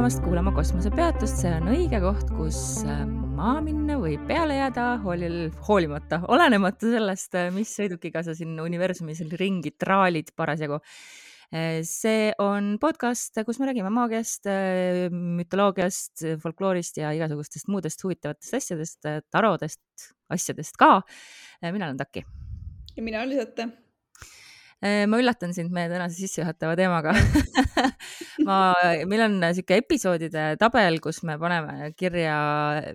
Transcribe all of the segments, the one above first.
tulemast kuulama kosmosepeatust, see on õige koht, kus äh, maha minna või peale jääda, hoolil, hoolimata, olenemata sellest, äh, mis sõidukiga sa siin universumis ringi traalid parasjagu. Äh, see on podcast, kus me räägime maagiast, mütoloogiast, folkloorist ja igasugustest muudest huvitavatest asjadest, tarodest, asjadest ka. mina olen Taki. ja mina olen Lisatte Äh, ma üllatan sind meie tänase sissejuhatava teemaga ma, meil on niisugune episoodide tabel, kus me paneme kirja,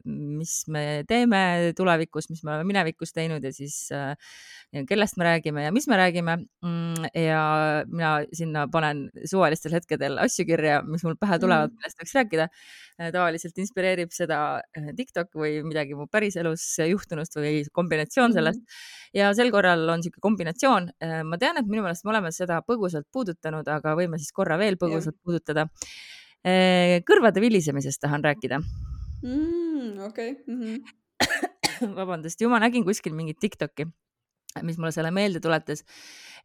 mis me teeme tulevikus, mis me oleme minevikus teinud ja siis äh, kellest me räägime ja mis me räägime. Mm, ja mina sinna panen suvalistel hetkedel asju kirja, mis mul pähe tulevad mm., millest tahaks rääkida. Äh, tavaliselt inspireerib seda TikTok või midagi mu päriselus juhtunust või kombinatsioon sellest mm. ja sel korral on niisugune kombinatsioon. Äh, ma tean, et minu meelest me oleme seda põgusalt puudutanud, aga võime siis korra veel põgusalt ja. puudutada. Äh, kõrvade vilisemisest tahan rääkida mm,. okei okay. mm. -hmm. vabandust, ju ma nägin kuskil mingit Tiktoki, mis mulle selle meelde tuletas,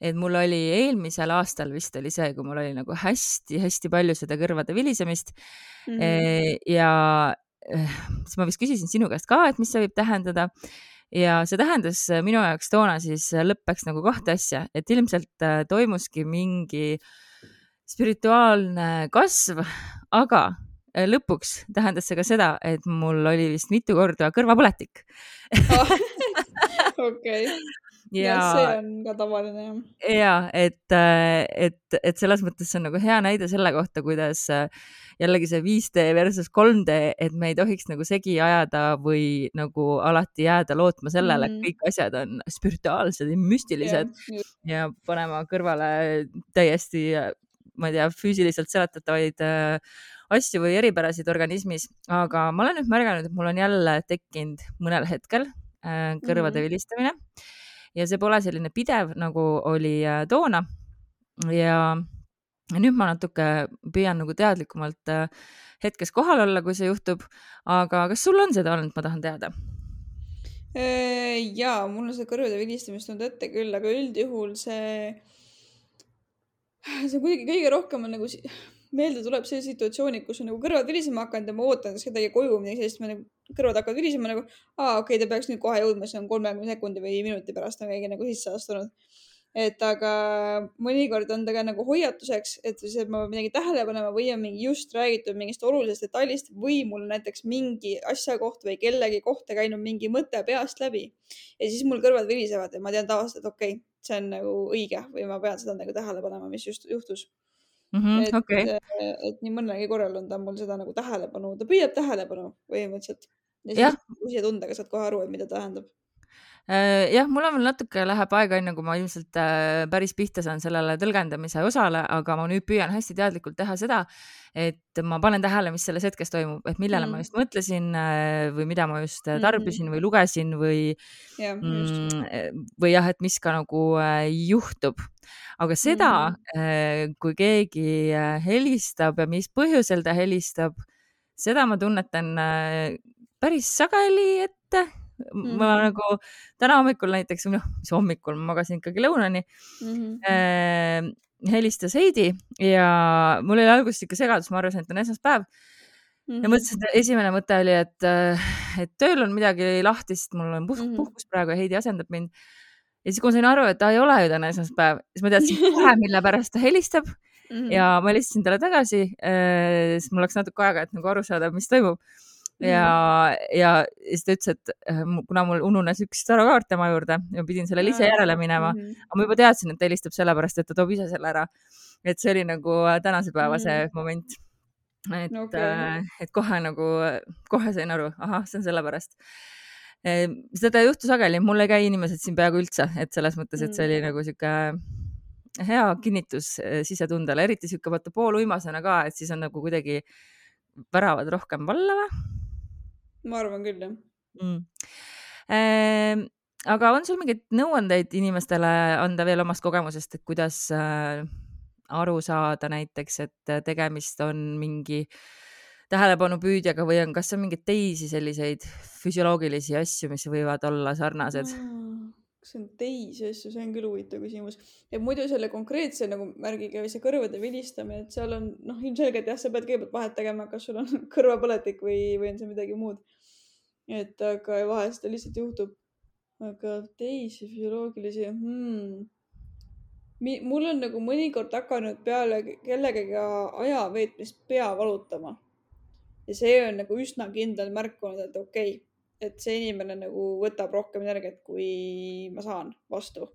et mul oli eelmisel aastal vist oli see, kui mul oli nagu hästi-hästi palju seda kõrvade vilisemist mm. -hmm. ja siis ma vist küsisin sinu käest ka, et mis see võib tähendada ja see tähendas äh, minu jaoks toona siis äh, lõppeks nagu kahte asja, et ilmselt äh, toimuski mingi spirituaalne kasv, aga lõpuks tähendas see ka seda, et mul oli vist mitu korda kõrvapõletik. Okei ja see on ka tavaline jah. ja et, et, et selles mõttes see on nagu hea näide selle kohta, kuidas jällegi see 5D versus 3D, et me ei tohiks nagu segi ajada või nagu alati jääda lootma sellele mm, -hmm. et kõik asjad on spirituaalsed ja müstilised yeah, ja panema kõrvale täiesti, ma ei tea, füüsiliselt seletatavaid äh, asju või eripärasid organismis, aga ma olen nüüd märganud, et mul on jälle tekkinud mõnel hetkel äh, kõrvade mm -hmm. vilistamine ja see pole selline pidev, nagu oli äh, toona ja nüüd ma natuke püüan nagu teadlikumalt äh, hetkes kohal olla, kui see juhtub. aga kas sul on seda olnud, ma tahan teada? Äh, ja mul on seda kõrvade vilistamist olnud ette küll, aga üldjuhul see, see kuidagi kõige rohkem on nagu meelde tuleb see situatsioonid, kus on nagu kõrvad vilisema hakanud ja ma ootan kedagi koju või midagi sellist, ma nagu kõrvad hakkavad vilisema nagu, aa okei okay,, ta peaks nüüd kohe jõudma, see on kolmekümne sekundi või minuti pärast on keegi nagu sisse astunud et aga mõnikord on ta ka nagu hoiatuseks, et siis, et ma pean midagi tähele panema või on mingi just räägitud mingist olulisest detailist või mul näiteks mingi asja kohta või kellegi kohta käinud mingi mõte peast läbi. ja siis mul kõrvad vilisevad ja ma tean tavaliselt, et okei okay,, see on nagu õige või ma pean seda nagu tähele panema, mis just juhtus mm. -hmm, et okay., et nii mõnelgi korral on ta mul seda nagu tähelepanu, ta püüab tähelepanu põhimõtteliselt. ja siis sisetundega saad kohe aru, et mida tähendab Äh, jah, mul on veel natuke läheb aega, enne kui ma ilmselt äh, päris pihta saan sellele tõlgendamise osale, aga ma nüüd püüan hästi teadlikult teha seda, et ma panen tähele, mis selles hetkes toimub, et millele mm. ma just mõtlesin äh, või mida ma just tarbisin mm. või lugesin või ja, mm, või jah, et mis ka nagu juhtub. aga seda mm., kui keegi helistab ja mis põhjusel ta helistab, seda ma tunnetan päris sageli ette mm. -hmm. ma nagu täna hommikul näiteks, noh, mis hommikul, ma magasin ikkagi lõunani mm. -hmm. Äh, helistas Heidi ja mul oli alguses ikka segadus, ma arvasin, et on esmaspäev mm. -hmm. ja mõtlesin, et esimene mõte oli, et, äh, et tööl on midagi lahtist, mul on puhkus, mm -hmm. praegu ja Heidi asendab mind. ja siis, kui ma sain aru, et ta ei ole ju täna esmaspäev, siis ma teadsin kohe, mille pärast ta helistab mm. -hmm. ja ma helistasin talle tagasi äh,, siis mul läks natuke aega, et nagu aru saada, mis toimub ja, mm. ja siis ta ütles, et äh, kuna mul ununes üks tarokaart tema juurde ja pidin sellele ise järele minema mm, -hmm. aga ma juba teadsin, et ta helistab sellepärast, et ta toob ise selle ära. et see oli nagu äh, tänase päeva see mm -hmm. moment. et okay., äh, et kohe nagu, kohe sain aru, ahah, see on sellepärast seda ei juhtu sageli, mul ei käi inimesed siin peaaegu üldse, et selles mõttes, et see oli mm. nagu sihuke hea kinnitus sisetundele, eriti sihuke vaata pooluimasena ka, et siis on nagu kuidagi väravad rohkem valla või? Ma arvan küll, jah mm.. Ehm, aga on sul mingeid nõuandeid inimestele anda veel omast kogemusest, et kuidas äh, aru saada näiteks, et tegemist on mingi tähelepanupüüdjaga või on, kas on mingeid teisi selliseid füsioloogilisi asju, mis võivad olla sarnased mm.? Kas see on teisi asju, see on küll huvitav küsimus. et muidu selle konkreetse nagu märgiga või see kõrvade vilistamine, et seal on noh, ilmselgelt jah, sa pead kõigepealt vahet tegema, kas sul on kõrvapõletik või, või on see midagi muud. et aga vahest ta lihtsalt juhtub. aga teisi füsioloogilisi hmm mul on nagu mõnikord hakanud peale kellegagi aja veetmist pea valutama. ja see on nagu üsna kindel märk olnud, et okei okay,, et see inimene nagu võtab rohkem energiat, kui ma saan vastu.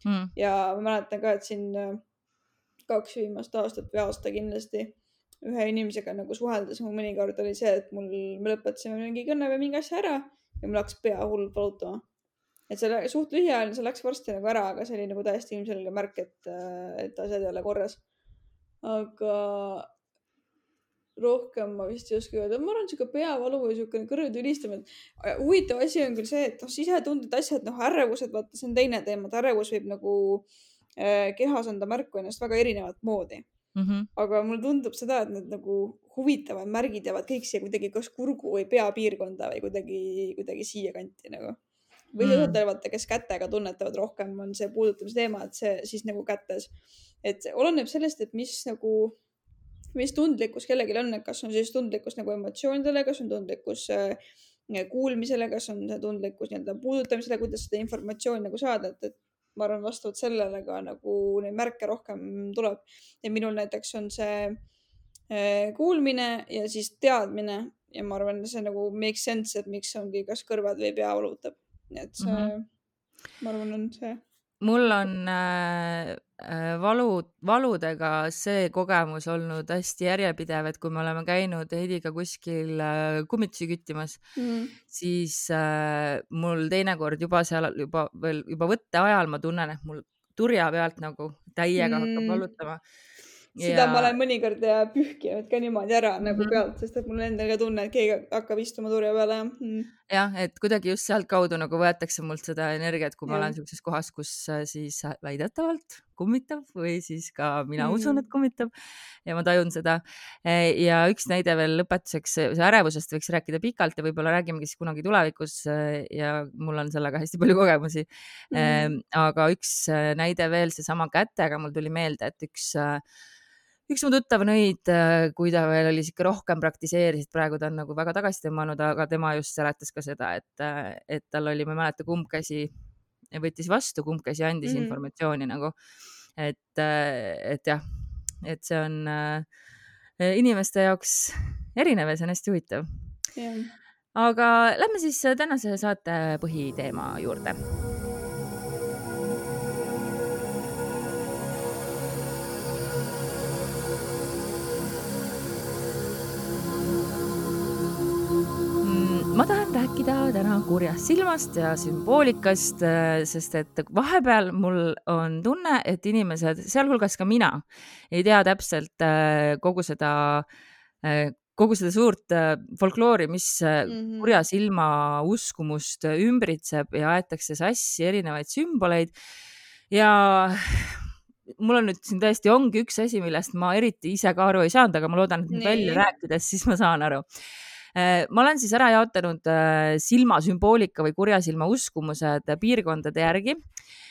Mm.. ja ma mäletan ka, et siin äh, kaks viimast aastat või aasta kindlasti ühe inimesega nagu suheldes mul mõnikord oli see, et mul, me lõpetasime mingi kõne või mingi asja ära ja mul hakkas pea hullult valutama. Et see suht lühiajaline, see läks varsti nagu ära, aga see oli nagu täiesti ilmselge märk, et, et asjad ei ole korras. aga rohkem ma vist ei oska öelda, ma arvan, sihuke peavalu või siukene kõrvade ülistamine. huvitav asi on küll see, et noh, sisetunded, asjad, noh, ärevused, vaata, see on teine teema, et ärevus võib nagu äh, kehas anda märku ennast väga erinevat moodi mm. -hmm. aga mulle tundub seda, et need nagu huvitavad märgid jäävad kõik siia kuidagi kas kurgu või peapiirkonda või kuidagi, kuidagi siiakanti nagu või mm. osadel vaata, kes kätega tunnetavad rohkem, on see puudutamise teema, et see siis nagu kätes. et oleneb sellest, et mis nagu, mis tundlikkus kellelgi on, et kas on siis tundlikkus nagu emotsioonidele, kas on tundlikkus äh, kuulmisele, kas on tundlikkus nii-öelda puudutamisele, kuidas seda informatsiooni nagu saada, et, et ma arvan, vastavalt sellele ka nagu neid märke rohkem tuleb. ja minul näiteks on see äh, kuulmine ja siis teadmine ja ma arvan, see nagu makes sense, et miks ongi, kas kõrvad või pea valutab nii et see mm, -hmm. ma arvan, on see. Mul on äh, äh, valu, valudega see kogemus olnud hästi järjepidev, et kui me oleme käinud Heidiga kuskil äh, kummitusi küttimas mm, siis äh, mul teinekord juba seal juba veel juba võtte ajal ma tunnen, et mul turja pealt nagu täiega mm. hakkab valutama seda ja... ma olen mõnikord pühkinud ka niimoodi ära nagu mm pealt, sest et mul endal ka tunne, et keegi hakkab istuma turja peale ja mm.. jah, et kuidagi just sealtkaudu nagu võetakse mult seda energiat, kui ja. ma olen siukses kohas, kus äh, siis väidetavalt kummitab või siis ka mina mm usun, et kummitab ja ma tajun seda. E, ja üks näide veel lõpetuseks, ärevusest võiks rääkida pikalt ja võib-olla räägimegi siis kunagi tulevikus ja mul on sellega hästi palju kogemusi mm. aga üks äh, näide veel, seesama kätega, mul tuli meelde, et üks äh, üks mu tuttav nõid, äh, kui ta veel oli sihuke rohkem praktiseeris, praegu ta on nagu väga tagasi tõmmanud, aga tema just seletas ka seda, et, äh, et tal oli, ma ei mäleta, kumb käsi võttis vastu, kumb käsi andis mm -hmm. informatsiooni nagu. et, äh, et jah, et see on äh, inimeste jaoks erinev ja see on hästi huvitav yeah.. aga lähme siis tänase saate põhiteema juurde ma tahan rääkida täna kurjast silmast ja sümboolikast, äh, sest et vahepeal mul on tunne, et inimesed, sealhulgas ka mina, ei tea täpselt äh, kogu seda, äh, kogu seda suurt folkloori, mis mm -hmm. kurja silma uskumust ümbritseb ja aetakse sassi erinevaid sümboleid. ja mul on nüüd siin tõesti ongi üks asi, millest ma eriti ise ka aru ei saanud, aga ma loodan, et nüüd välja rääkides, siis ma saan aru ma olen siis ära jaotanud äh, silmasümboolika või kurja silma uskumused piirkondade järgi.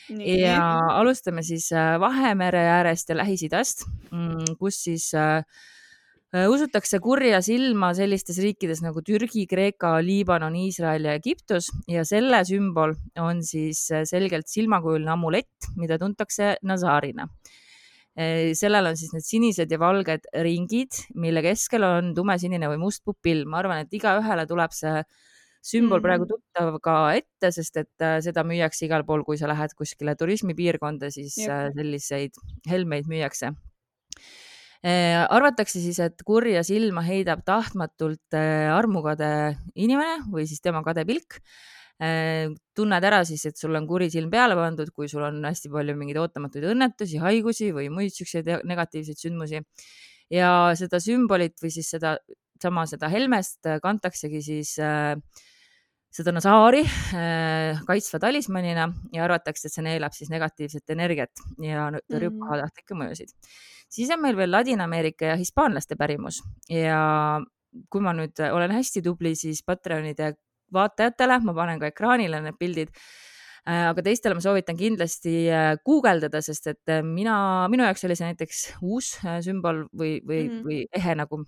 Ja alustame siis äh, Vahemere äärest ja Lähis-Idast, mm, kus siis usutakse kurja silma sellistes riikides nagu Türgi, Kreeka, Liibanon, Iisrael ja Egiptus. Ja selle sümbol on siis selgelt silmakujuline amulett, mida tuntakse nazarina. Eh, sellel on siis need sinised ja valged ringid, mille keskel on tumesinine või must pupill. ma arvan, et igaühele tuleb see sümbol mm. praegu tuttav ka ette, sest et äh, seda müüakse igal pool, kui sa lähed kuskile turismipiirkonda, siis Jep. Äh, selliseid helmeid müüakse äh, arvatakse siis, et kurja silma heidab tahtmatult armukade inimene või siis tema kade pilk Äh, tunned ära siis, et sul on kuri silm peale pandud, kui sul on hästi palju mingeid ootamatuid õnnetusi, haigusi või muid siukseid negatiivseid sündmusi. ja seda sümbolit või siis seda, sama seda helmest kantaksegi siis äh, seda nasaari äh, kaitsva talismanina ja arvatakse, et see neelab siis negatiivset energiat ja tõrjub mm. pahatahtlikke mõjusid. siis on meil veel Ladina-Ameerika ja hispaanlaste pärimus ja kui ma nüüd olen hästi tubli, siis Patreonide vaatajatele, ma panen ka ekraanile need pildid aga teistele ma soovitan kindlasti guugeldada, sest et mina, minu jaoks oli see näiteks uus sümbol või, või mm, -hmm. või ehe nagu.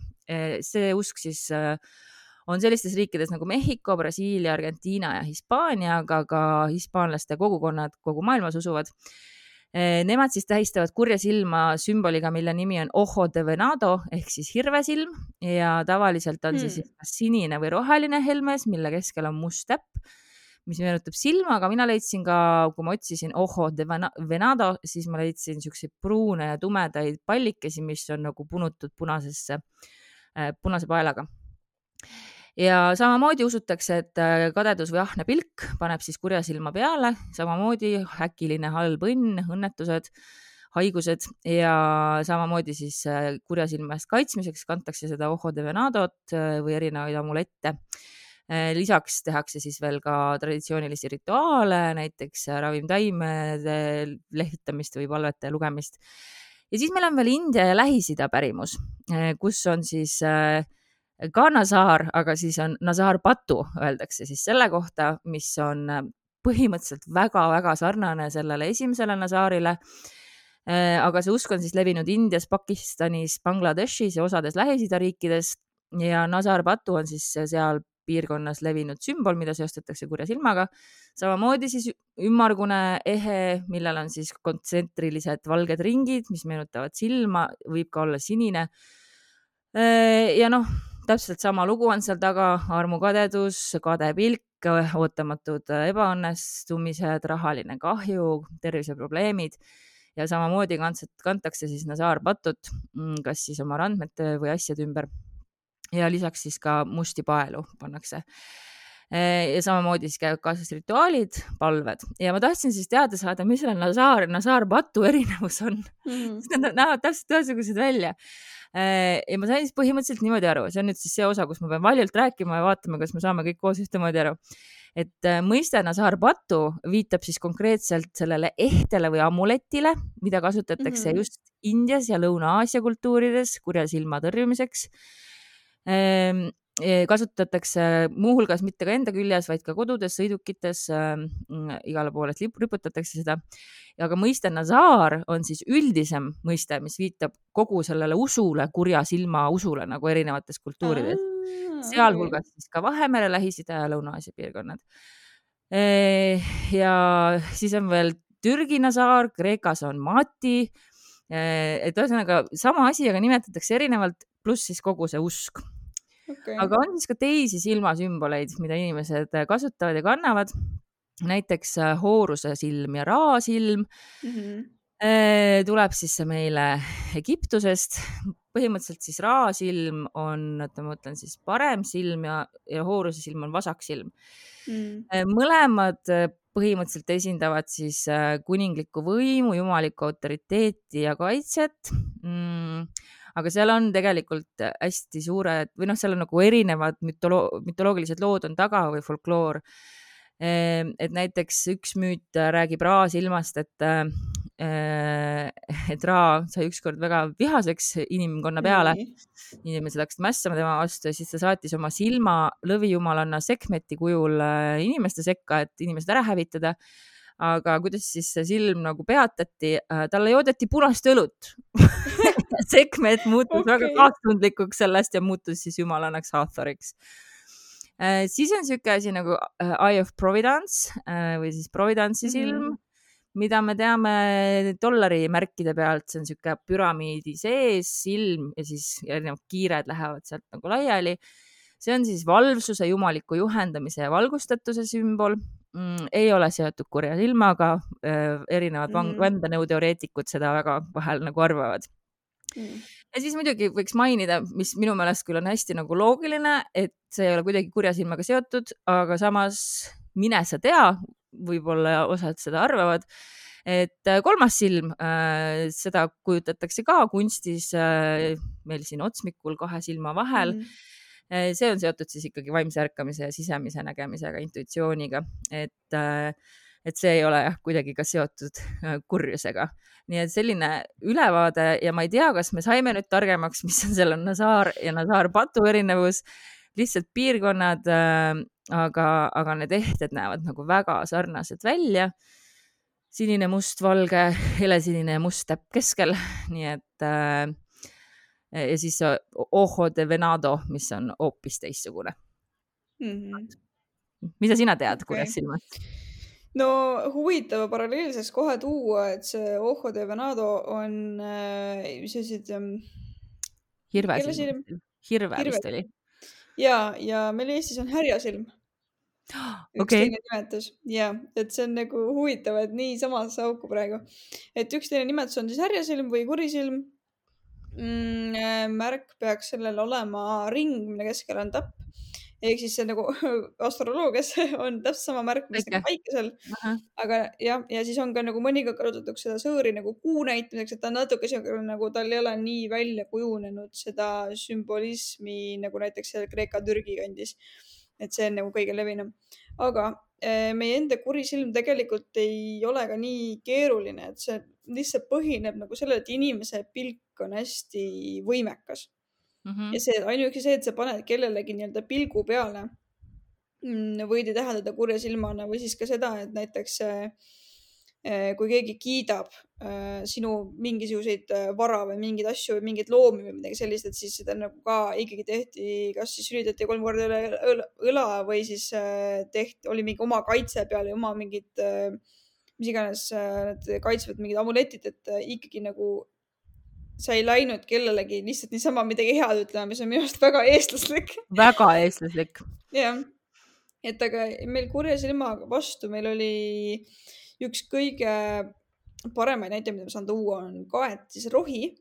see usk siis on sellistes riikides nagu Mehhiko, Brasiilia, Argentiina ja Hispaania, aga ka hispaanlaste kogukonnad kogu maailmas usuvad nemad siis tähistavad kurja silma sümboliga, mille nimi on Ojo de Venado ehk siis hirvesilm. Ja tavaliselt on hmm. see siis kas sinine või roheline helmes, mille keskel on must täpp, mis meenutab silma, aga mina leidsin ka, kui ma otsisin Ojo de Venado, siis ma leidsin siukseid pruune ja tumedaid pallikesi, mis on nagu punutud punasesse, eh, punase paelaga ja samamoodi usutakse, et äh, kadedus või ahne pilk paneb siis kurja silma peale, samamoodi äkiline halb õnn, õnnetused, haigused ja samamoodi siis äh, kurja silma eest kaitsmiseks kantakse seda ojo de venadot äh, või erinevaid amulette lisaks tehakse siis veel ka traditsioonilisi rituaale, näiteks ravimtaimede lehvitamist või palvete lugemist. ja siis meil on veel India ja Lähis-Ida pärimus, kus on siis äh, ka Nazar, aga siis on Nazar Patu, öeldakse siis selle kohta, mis on põhimõtteliselt väga-väga sarnane sellele esimesele Nazarile. Äh, aga see usk on siis levinud Indias, Pakistanis, Bangladeshis ja osades Lähis-Ida riikides ja Nazar Patu on siis seal piirkonnas levinud sümbol, mida seostatakse kurja silmaga. samamoodi siis ümmargune ehe, millel on siis kontsentrilised valged ringid, mis meenutavad silma, võib ka olla sinine. Äh, ja noh täpselt sama lugu on seal taga, armukadedus, kade pilk, ootamatud ebaõnnestumised, rahaline kahju, terviseprobleemid ja samamoodi kantakse siis Nazar patut, mm, kas siis oma randmete või asjade ümber. ja lisaks siis ka musti paelu pannakse ja samamoodi siis käivad kaasas rituaalid, palved ja ma tahtsin siis teada saada, mis selle Nazar ja Nazar patu erinevus on mm. -hmm. Nad näevad täpselt ühesugused välja Äh, ja ma sain siis põhimõtteliselt niimoodi aru, see on nüüd siis see osa, kus ma pean valjult rääkima ja vaatama, kas me saame kõik koos ühtemoodi aru. et äh, mõiste Nazar Batu viitab siis konkreetselt sellele ehtele või amuletile, mida kasutatakse mm -hmm. just Indias ja Lõuna-Aasia kultuurides kurja silma tõrjumiseks ehm, kasutatakse muuhulgas mitte ka enda küljes, vaid ka kodudes, sõidukites äh,, igale poole. Riputatakse seda. ja ka mõiste Nazar on siis üldisem mõiste, mis viitab kogu sellele usule, kurja silma usule nagu erinevates kultuurides, sealhulgas siis ka Vahemere, Lähis-Ida ja Lõuna-Aasia piirkonnad. Ja siis on veel Türgi Nazar, Kreekas on Mati. Et ühesõnaga sama asi, aga nimetatakse erinevalt, pluss siis kogu see usk okay.. aga on siis ka teisi silmasümboleid, mida inimesed kasutavad ja kannavad. näiteks äh, hooruse silm ja raasilm mm. -hmm tuleb siis see meile Egiptusest, põhimõtteliselt siis raasilm on, oota ma mõtlen siis parem silm ja, ja hooruse silm on vasak silm. Mm.. mõlemad põhimõtteliselt esindavad siis kuninglikku võimu, jumalikku autoriteeti ja kaitset. Mm aga seal on tegelikult hästi suured või noh, seal on nagu erinevad mütolo-, mütoloogilised lood on taga või folkloor. Ehm, et näiteks üks müüt räägib Ra silmast, et, äh, et Ra sai ükskord väga vihaseks inimkonna peale mm. -hmm. inimesed hakkasid mässama tema vastu ja siis ta saatis oma silma lõvijumalanna Sekmeti kujul äh, inimeste sekka, et inimesed ära hävitada aga kuidas siis see silm nagu peatati, äh, talle joodeti punast õlut Sekhmet muutus okay. väga kaastundlikuks sellest ja muutus siis jumalannaks Hathoriks äh,. siis on niisugune asi nagu äh, Eye of Providence äh, või siis Providence'i mhm. silm mm, -hmm. mida me teame dollarimärkide pealt, see on niisugune püramiidi sees silm ja siis erinevad kiired lähevad sealt nagu laiali see on siis valvsuse, jumaliku juhendamise ja valgustatuse sümbol mm,. ei ole seotud kurja silmaga äh,, erinevad mm. vandenõuteoreetikud seda väga vahel nagu arvavad mm. ja siis muidugi võiks mainida, mis minu meelest küll on hästi nagu loogiline, et see ei ole kuidagi kurja silmaga seotud, aga samas mine sa tea, võib-olla osad seda arvavad et äh, kolmas silm äh,, seda kujutatakse ka kunstis äh, meil siin otsmikul kahe silma vahel mm. Äh, see on seotud siis ikkagi vaimse ärkamise ja sisemise nägemisega, intuitsiooniga, et, äh, et see ei ole jah, kuidagi ka seotud äh, kurjusega. nii et selline ülevaade ja ma ei tea, kas me saime nüüd targemaks, mis on selle Nazar ja Nazar Patu erinevus lihtsalt piirkonnad äh,, aga, aga need ehted näevad nagu väga sarnased välja. sinine, must, valge, helesinine ja must täpp keskel, nii et äh, ja siis Ojo de Venado, mis on hoopis teistsugune mm. -hmm. mida sina tead okay. kurjast silmast? No huvitav paralleelselt kohe tuua, et see Ojo de Venado on äh, sellised ähm,. hirvesilm, hirve Hirve. vist oli. ja, ja meil Eestis on härjasilm üks okay. teine nimetus ja, et see on nagu huvitav, et nii samasse auku praegu. et üks teine nimetus on siis härjasilm või kurisilm mm,. Äh, märk peaks sellel olema ring, mille keskel on tapp ehk siis see nagu astroloogias on täpselt sama märk, mis nagu päikesel. aga jah, ja siis on ka nagu mõnikord kasutatakse seda sõõri nagu kuu näitamiseks, et ta on natuke siuke nagu tal ei ole nii välja kujunenud seda sümbolismi nagu näiteks seal Kreeka-Türgi kandis. et see on nagu kõige levinum, aga eh, meie enda kuri silm tegelikult ei ole ka nii keeruline, et see lihtsalt põhineb nagu sellel, et inimese pilk on hästi võimekas mm. -hmm. ja see ainuüksi see, et sa paned kellelegi nii-öelda pilgu peale, mm, võid ju täheldada kurja silmana või siis ka seda, et näiteks äh, kui keegi kiidab äh, sinu mingisuguseid vara või mingeid asju või mingeid loomi või midagi sellist, et siis seda nagu ka ikkagi tehti, kas siis sülitati kolm korda üle õla või siis tehti, oli mingi oma kaitse peal ja oma mingid, mis iganes need kaitsvad mingid amuletid, et ikkagi nagu sa ei läinud kellelegi lihtsalt niisama midagi head ütlema, mis on minu arust väga eestlaslik. väga eestlaslik. jah, et aga meil kurja silma vastu meil oli üks kõige paremaid näiteid, mida ma saan tuua, on kaetis rohi,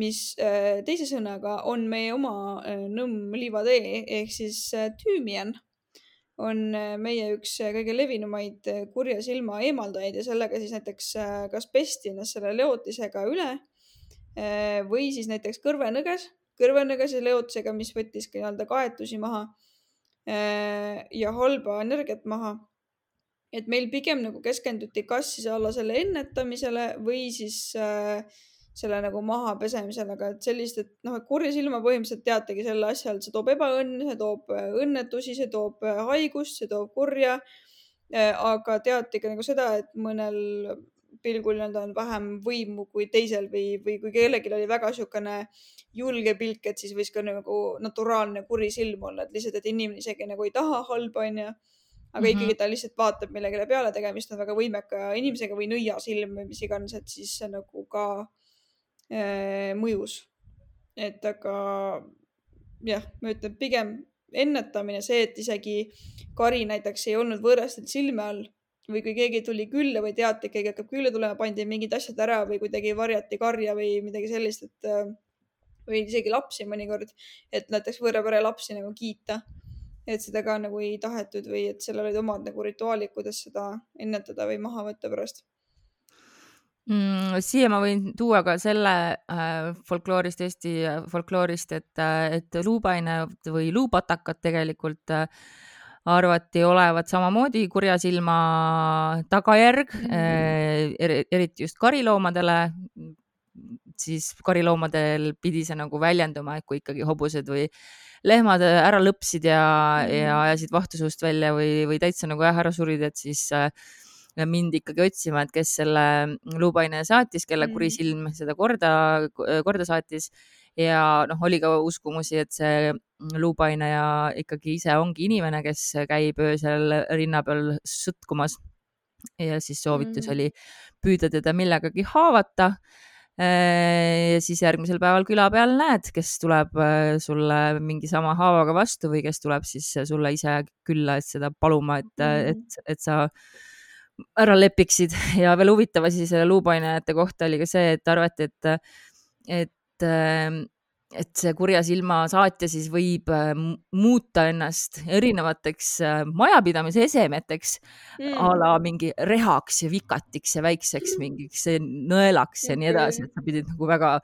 mis äh, teise sõnaga on meie oma äh, nõmm liivatee ehk siis äh, tüümian on meie üks kõige levinumaid kurja silma eemaldajaid ja sellega siis näiteks kas pesti ennast selle leotisega üle või siis näiteks kõrvenõges, kõrvenõgese leotusega, mis võttis ka nii-öelda kaetusi maha äh, ja halba energiat maha. et meil pigem nagu keskenduti kas siis alla selle ennetamisele või siis äh, selle nagu maha pesemisele, aga et sellist, et noh, et kurja silma põhimõtteliselt teategi selle asja, et see toob ebaõnne, see toob õnnetusi, see toob haigust, see toob kurja. aga teati ka nagu seda, et mõnel pilgul nii-öelda on vähem võimu kui teisel või, või kui kellelgi oli väga niisugune julge pilk, et siis võis ka nagu naturaalne kuri silm olla, et lihtsalt, et inimene isegi nagu ei taha halba, onju. aga mm -hmm. ikkagi ta lihtsalt vaatab millegile peale, tegemist on väga võimeka inimesega või nõiasilm või mis iganes, et siis see nagu ka äh, mõjus. et aga jah, ma ütlen pigem ennetamine, see, et isegi kari näiteks ei olnud võõrastel silme all või kui keegi tuli külla või teati, et keegi hakkab külla tulema, pandi mingid asjad ära või kuidagi varjati karja või midagi sellist, et äh, või isegi lapsi mõnikord, et näiteks võõra pere lapsi nagu kiita. et seda ka nagu ei tahetud või et seal olid omad nagu rituaalid, kuidas seda ennetada või maha võtta pärast mm,. siia ma võin tuua ka selle äh, folkloorist, Eesti folkloorist, et, äh, et luupaine või luupatakad tegelikult äh, arvati olevat samamoodi kurja silma tagajärg mm, -hmm. eriti just kariloomadele. siis kariloomadel pidi see nagu väljenduma, et kui ikkagi hobused või lehmad ära lõpsid ja mm, -hmm. ja ajasid vahtu suust välja või, või täitsa nagu jah, ära surid, et siis äh, mind ikkagi otsima, et kes selle luupaine saatis, kelle kuri mm. silm seda korda, korda saatis ja noh, oli ka uskumusi, et see luupainaja ikkagi ise ongi inimene, kes käib öösel rinna peal sõtkumas. ja siis soovitus mm. oli püüda teda millegagi haavata. ja siis järgmisel päeval küla peal näed, kes tuleb äh, sulle mingi sama haavaga vastu või kes tuleb siis sulle ise külla, et seda paluma, et mm., et, et sa ära lepiksid ja veel huvitav asi selle luupainajate kohta oli ka see, et arvati, et, et et, ähm, et see kurja silma saatja siis võib äh, muuta ennast erinevateks äh, majapidamise esemeteks mm. a la mingi rehaks ja vikatiks ja väikseks mingiks nõelaks ja nii edasi, et sa pidid nagu väga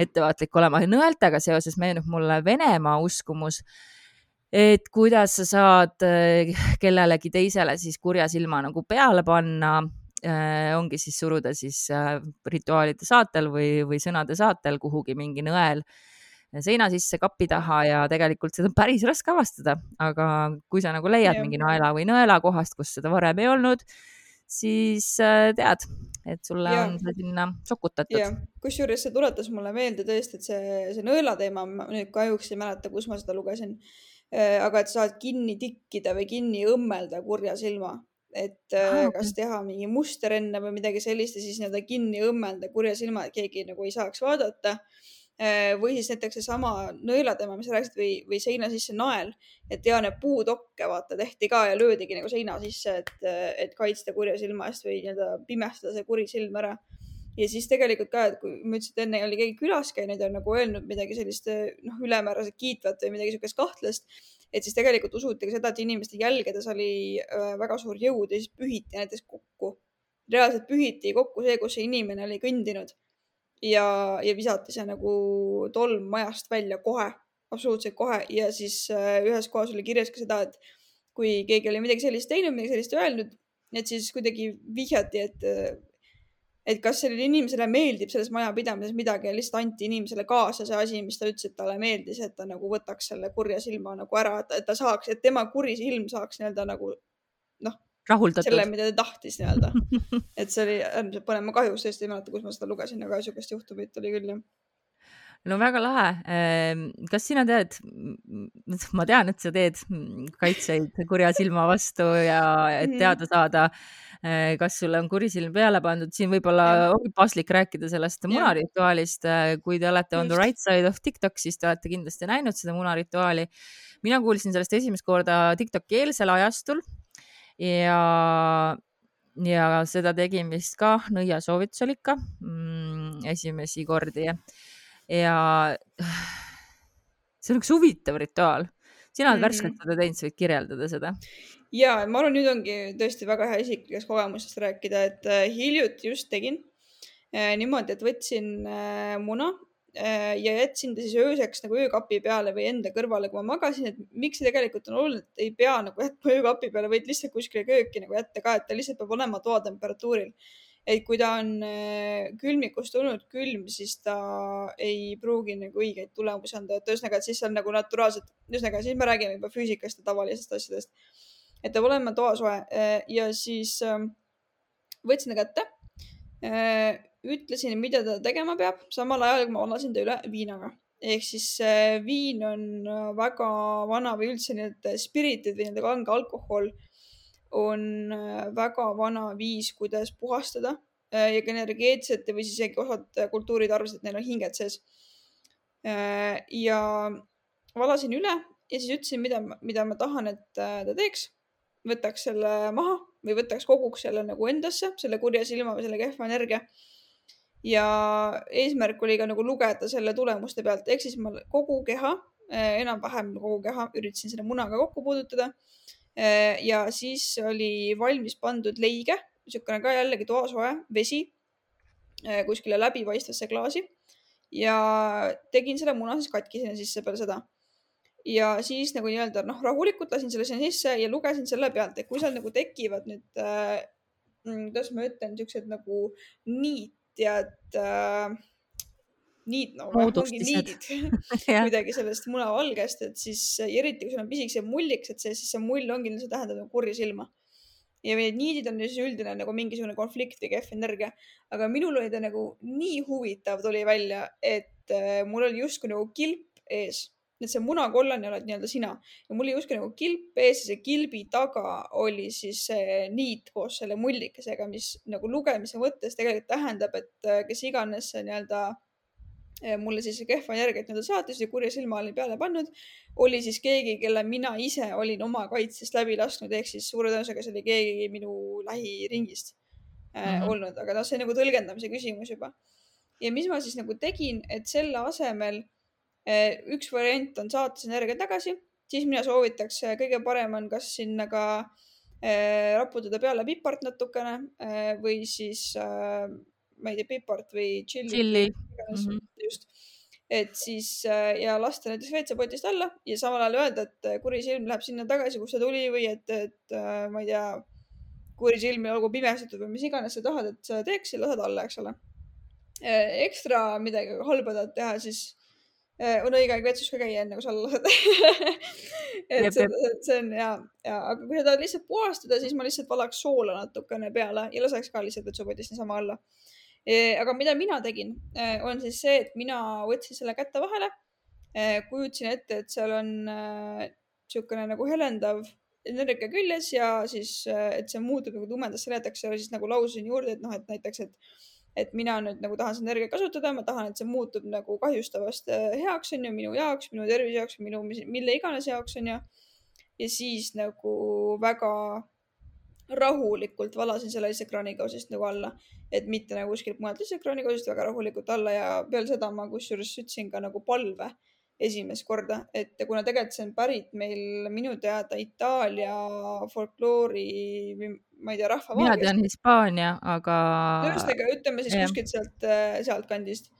ettevaatlik olema. nõeltega seoses meenub mulle Venemaa uskumus, et kuidas sa saad äh, kellelegi teisele siis kurja silma nagu peale panna ongi siis suruda siis äh, rituaalide saatel või, või sõnade saatel kuhugi mingi nõel seina sisse kapi taha ja tegelikult seda on päris raske avastada, aga kui sa nagu leiad yeah. mingi naela või nõela kohast, kus seda varem ei olnud, siis äh, tead, et sulle ja. on see sinna sokutatud. kusjuures see tuletas mulle meelde tõesti, et see, see nõela teema, ma nüüd kahjuks ei mäleta, kus ma seda lugesin. Äh, aga et saad kinni tikkida või kinni õmmelda kurja silma, et ah, kas teha mingi muster enne või midagi sellist ja siis nii-öelda kinni õmmelda kurja silma, et keegi nagu ei saaks vaadata. Äh, või siis näiteks seesama nõelateema, mis sa rääkisid või, või seina sisse nael, et ja need puutokke vaata tehti ka ja löödigi nagu seina sisse, et, et kaitsta kurja silma eest või nii-öelda pimestada see kuri silm ära. ja siis tegelikult ka, et kui ma ütlesin, et enne oli keegi külas käinud ja nagu öelnud midagi sellist noh, ülemääraselt kiitvat või midagi siukest kahtlast, et siis tegelikult usuti ka seda, et inimeste jälgedes oli väga suur jõud ja siis pühiti näiteks kokku. reaalselt pühiti kokku see, kus see inimene oli kõndinud ja, ja visati see nagu tolm majast välja kohe, absoluutselt kohe ja siis ühes kohas oli kirjas ka seda, et kui keegi oli midagi sellist teinud, midagi sellist öelnud, et siis kuidagi vihjati, et, et kas sellele inimesele meeldib selles majapidamises midagi ja lihtsalt anti inimesele kaasa see asi, mis ta ütles, et talle meeldis, et ta nagu võtaks selle kurja silma nagu ära, et ta saaks, et tema kuri silm saaks nii-öelda nagu noh, selle, mida ta tahtis nii-öelda. et see oli äärmiselt põnev, ma kahjuks tõesti ei mäleta, kus ma seda lugesin, aga niisugust juhtumit oli küll jah no väga lahe. Ehm, kas sina tead, ma tean, et sa teed kaitseid kurja silma vastu ja et mhm. teada saada, eh, kas sulle on kuri silm peale pandud, siin võib-olla ongi paslik rääkida sellest munarituaalist. Eh, kui te olete on the right side of TikTok, siis te olete kindlasti näinud seda munarituaali. mina kuulsin sellest esimest korda TikToki eelsel ajastul ja, ja seda tegin vist ka nõia soovitusel ikka mm, esimesi kordi ja, ja see on üks huvitav rituaal. sina oled mm -hmm. värskelt seda teinud, sa võid kirjeldada seda ja ma arvan, nüüd ongi tõesti väga hea isiklikest kogemustest rääkida, et äh, hiljuti just tegin äh, niimoodi, et võtsin äh, muna ja jätsin ta siis ööseks nagu öökapi peale või enda kõrvale, kui ma magasin, et miks see tegelikult on oluline, et ei pea nagu jätma öökapi peale, võid lihtsalt kuskile kööki nagu jätta ka, et ta lihtsalt peab olema toatemperatuuril. et kui ta on külmikust tulnud külm, siis ta ei pruugi nagu õigeid tulemusi anda, et ühesõnaga, et siis on nagu naturaalselt, ühesõnaga siis me räägime juba füüsikast ja tavalistest asjadest. Et peab olema toasoe äh, ja siis ähm, võtsin ta kätte ütlesin, mida ta tegema peab, samal ajal ma valasin ta üle viinaga. ehk siis viin on äh, väga vana või üldse need spiritid või nende kange alkohol on äh, väga vana viis, kuidas puhastada äh, ja ka energeetselt või siis isegi osad kultuurid arvasid, et neil on hinged sees. ja valasin üle ja siis ütlesin, mida, mida ma tahan, et ta teeks. Võtaks selle maha või võtaks koguks selle nagu endasse, selle kurja silma või selle kehva energia ja eesmärk oli ka nagu lugeda selle tulemuste pealt, ehk siis ma kogu keha, eh, enam-vähem kogu keha üritasin selle munaga kokku puudutada. Eh, ja siis oli valmis pandud leige, niisugune ka jällegi toasoe vesi eh, kuskile läbipaistvasse klaasi ja tegin selle muna siis katki sinna sisse peale seda. Ja siis nagu nii-öelda noh, rahulikult lasin selle sinna sisse ja lugesin selle pealt, et kui seal nagu tekivad nüüd äh,, kuidas ma ütlen, niisugused nagu niit tead äh, niid nagu no, niidid kuidagi sellest munavalgest, et siis eriti kui sul on pisikesed mulliks, et see, siis see mull ongi, see tähendab nagu kurja silma. ja need niidid on siis üldine nagu mingisugune konflikt või kehv energia, aga minul oli ta nagu nii huvitav tuli välja, et äh, mul oli justkui nagu kilp ees et see munakollane oled nii-öelda sina ja mul oli justkui nagu kilp ees ja see kilbi taga oli siis see niit koos selle mullikesega, mis nagu lugemise mõttes tegelikult tähendab, et äh, kes iganes see nii-öelda äh, mulle siis kehva energiat nii-öelda saatis ja kurja silma oli peale pannud, oli siis keegi, kelle mina ise olin oma kaitsest läbi lasknud, ehk siis suure tõenäosusega see oli keegi minu lähiringist äh, mm -hmm. olnud, aga noh, see on nagu tõlgendamise küsimus juba. ja mis ma siis nagu tegin, et selle asemel üks variant on saata see energia tagasi, siis mina soovitaks, eh, kõige parem on kas sinna ka äh, raputada peale pipart natukene või siis ma ei tea, pipart või tšilli. tšilli. Mm -hmm. just, et siis ja lasta näiteks WC-potist alla ja samal ajal öelda, et kuri silm läheb sinna tagasi, kust ta tuli või et, et ma ei tea, kuri silm olgu pimestatud või mis iganes sa tahad, et sa teeks ja lased alla, eks ole. ekstra midagi halba tahad teha, siis on õige aeg vetsus ka käia, enne kui sa alla lased et see, see on ja, ja aga kui sa tahad lihtsalt puhastada, siis ma lihtsalt valaks soola natukene peale ja laseks ka lihtsalt vetsupotist niisama alla. E, aga mida mina tegin, e, on siis see, et mina võtsin selle kätte vahele, kujutasin ette, et seal on niisugune nagu helendav energia küljes ja siis, et see muutub nagu tumedasse heledaks ja siis nagu laususin juurde, et noh, et näiteks, et et mina nüüd nagu tahan seda energiat kasutada, ma tahan, et see muutub nagu kahjustavast äh, heaks, on ju, minu jaoks, minu tervise jaoks, minu, mille iganes jaoks, on ju. ja siis nagu väga rahulikult valasin selle lihtsalt kraanikausist nagu alla, et mitte nagu kuskilt mujalt lihtsalt kraanikausist väga rahulikult alla ja peale seda ma kusjuures ütlesin ka nagu palve esimest korda, et kuna tegelikult see on pärit meil minu teada Itaalia folkloori või ma ei tea, rahvamaagiast. mina tean Hispaania, aga. ühesõnaga, ütleme siis kuskilt sealt, äh, sealtkandist.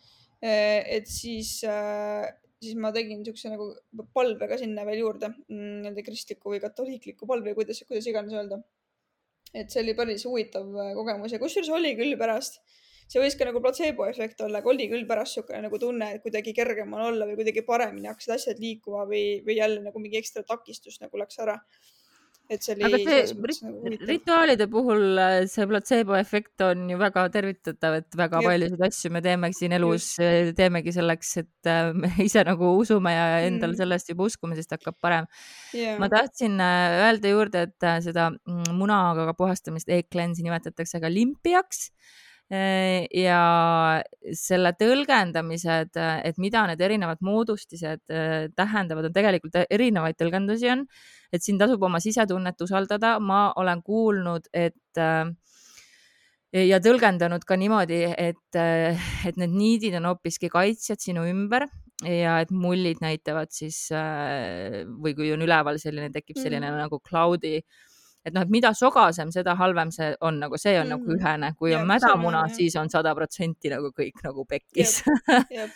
Äh, et siis, äh, siis ma tegin niisuguse nagu palve ka sinna veel juurde, nii-öelda kristliku või katoliikliku palve, kuidas, kuidas iganes öelda. et see oli päris huvitav kogemus ja kusjuures oli küll pärast see võis ka nagu platseebo efekt olla, aga oli küll pärast niisugune nagu tunne, et kuidagi kergem on olla või kuidagi paremini hakkasid asjad liikuma või, või jälle nagu mingi ekstra takistus nagu läks ära et see oli. aga see nagu rituaalide puhul äh, see platseebo efekt on ju väga tervitatav, et väga ja. paljusid asju me teeme siin elus, äh, teemegi selleks, et äh, me ise nagu usume ja endal mm. sellest juba uskumisest hakkab parem yeah.. ma tahtsin öelda juurde, et seda mm, munaga puhastamist e-cleanse'i nimetatakse ka limpiaks Äh, ja selle tõlgendamised, et mida need erinevad moodustised äh, tähendavad, on tegelikult erinevaid tõlgendusi on, et siin tasub oma sisetunnet usaldada. ma olen kuulnud, et äh, ja tõlgendanud ka niimoodi, et, et need niidid on hoopiski kaitsjad sinu ümber ja et mullid näitavad siis või kui on üleval selline, tekib selline mm. nagu cloud'i et noh, et mida sogasem, seda halvem see on, nagu see on mm. nagu ühene, kui ja, on mädamuna, siis on sada protsenti nagu kõik nagu pekkis.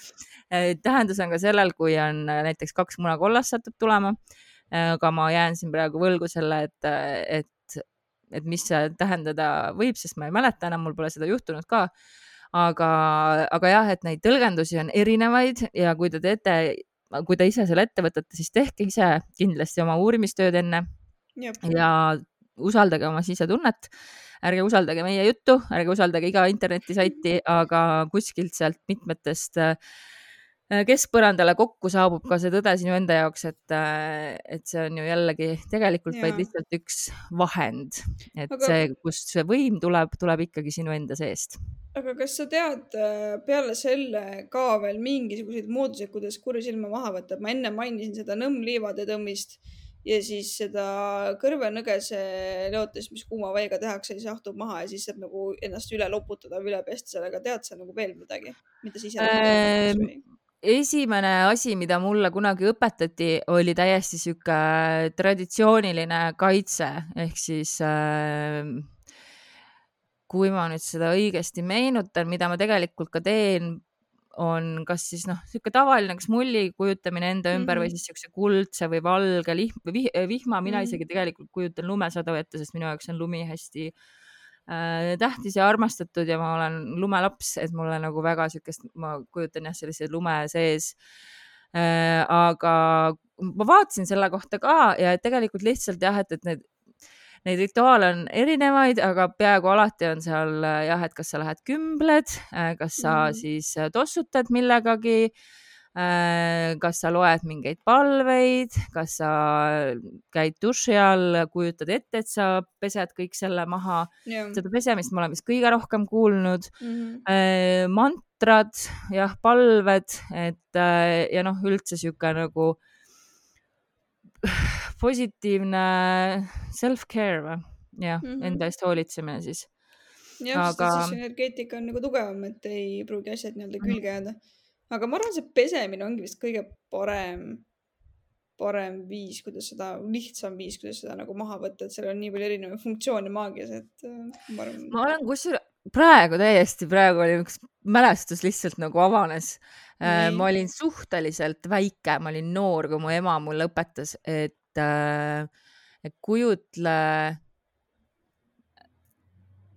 tähendus on ka sellel, kui on näiteks kaks munakollast satub tulema. aga ma jään siin praegu võlgu selle, et, et, et mis see tähendada võib, sest ma ei mäleta enam, mul pole seda juhtunud ka aga, aga jah, et neid tõlgendusi on erinevaid ja kui te teete, kui te ise selle ette võtate, siis tehke ise kindlasti oma uurimistööd enne. Jep. ja usaldage oma sisetunnet, ärge usaldage meie juttu, ärge usaldage iga internetisaiti, aga kuskilt sealt mitmetest äh, keskpõrandale kokku saabub ka see tõde sinu enda jaoks, et, äh, et see on ju jällegi tegelikult ja. vaid lihtsalt üks vahend, et aga... see, kust see võim tuleb, tuleb ikkagi sinu enda seest. aga kas sa tead äh, peale selle ka veel mingisuguseid mooduseid, kuidas kuri silma maha võtta, et ma enne mainisin seda nõmmliivade tõmmist ja siis seda kõrvenõgese leotist, mis kuuma veega tehakse, siis jahtub maha ja siis saab nagu ennast üle loputada või üle pesta sellega. tead sa nagu veel midagi, mida sa ise ähm, esimene asi, mida mulle kunagi õpetati, oli täiesti sihuke traditsiooniline kaitse ehk siis äh, kui ma nüüd seda õigesti meenutan, mida ma tegelikult ka teen on kas siis noh, niisugune tavaline, kas mulli kujutamine enda ümber mm -hmm. või siis niisuguse kuldse või valge lihm, vih, vihma, mina mm -hmm. isegi tegelikult kujutan lumesadu ette, sest minu jaoks on lumi hästi äh, tähtis ja armastatud ja ma olen lumelaps, et mulle nagu väga niisugust, ma kujutan jah, sellise lume sees äh,. aga ma vaatasin selle kohta ka ja tegelikult lihtsalt jah, et, et need neid rituaale on erinevaid, aga peaaegu alati on seal jah, et kas sa lähed kümbled, äh, kas sa mm. siis äh, tossutad millegagi, äh, kas sa loed mingeid palveid, kas sa käid duši all, kujutad ette, et sa pesed kõik selle maha seda pesemist ma olen vist kõige rohkem kuulnud mm. -hmm. mantrad, jah, palved, et ja noh, üldse sihuke nagu positiivne self-care või? jah mm, -hmm. enda eest hoolitsemine siis. jah aga..., sest siis energeetika on nagu tugevam, et ei pruugi asjad nii-öelda mhm. külge jääda. aga ma arvan, see pesemine ongi vist kõige parem, parem viis, kuidas seda, lihtsam viis, kuidas seda nagu maha võtta, et seal on nii palju erinevaid funktsioone maagias, et äh, ma arvan. ma olen kusjuures praegu täiesti, praegu oli üks mälestus lihtsalt nagu avanes Äh, ma olin suhteliselt väike, ma olin noor, kui mu ema mulle õpetas, et, äh, et kujutle.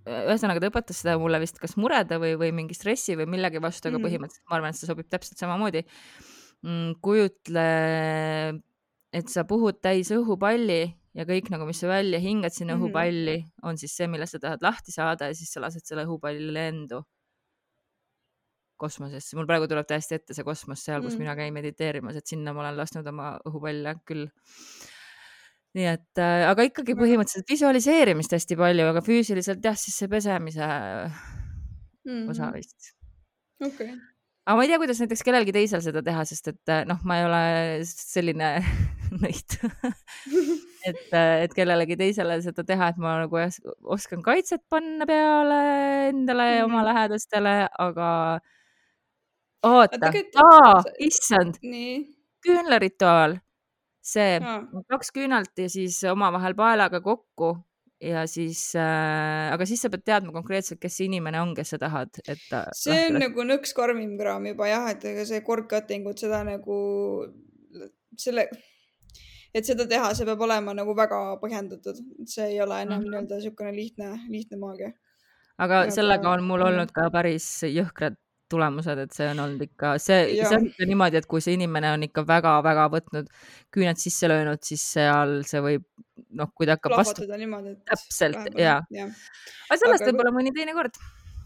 ühesõnaga, ta õpetas seda mulle vist kas murede või, või mingi stressi või millegi vastu, aga mm. põhimõtteliselt ma arvan, et see sobib täpselt samamoodi. mm, kujutle, et sa puhud täis õhupalli ja kõik nagu, mis sa välja hingad sinna mm -hmm. õhupalli, on siis see, millest sa tahad lahti saada ja siis sa lased selle õhupalli lendu kosmosesse. mul praegu tuleb täiesti ette see kosmos seal, kus mm. mina käin mediteerimas, et sinna ma olen lasknud oma õhupalle küll. nii et äh,, aga ikkagi põhimõtteliselt visualiseerimist hästi palju, aga füüsiliselt jah, siis see pesemise mm -hmm. osa vist. okei okay aga ma ei tea, kuidas näiteks kellelgi teisel seda teha, sest et äh, noh, ma ei ole selline nõid et, et kellelegi teisele seda teha, et ma nagu oskan kaitset panna peale endale ja oma mhm. lähedastele, aga oota, issand, küünlarituaal, see kaks küünalt ja siis omavahel paelaga kokku ja siis äh,, aga siis sa pead teadma konkreetselt, kes see inimene on, kes sa tahad, et ta. see on lahti. nagu nõks karmim kraam juba jah, et ega see cord cutting ut seda nagu selle, et seda teha, see peab olema nagu väga põhjendatud, see ei ole enam mm -hmm. nii-öelda niisugune lihtne, lihtne maagia. aga ja sellega on mul olnud ka päris jõhkrad tulemused, et see on olnud ikka, see, see on ikka niimoodi, et kui see inimene on ikka väga-väga võtnud küüned sisse löönud, siis seal see võib noh, kui ta hakkab vastu. täpselt ja, ja., aga sellest aga... võib-olla mõni teine kord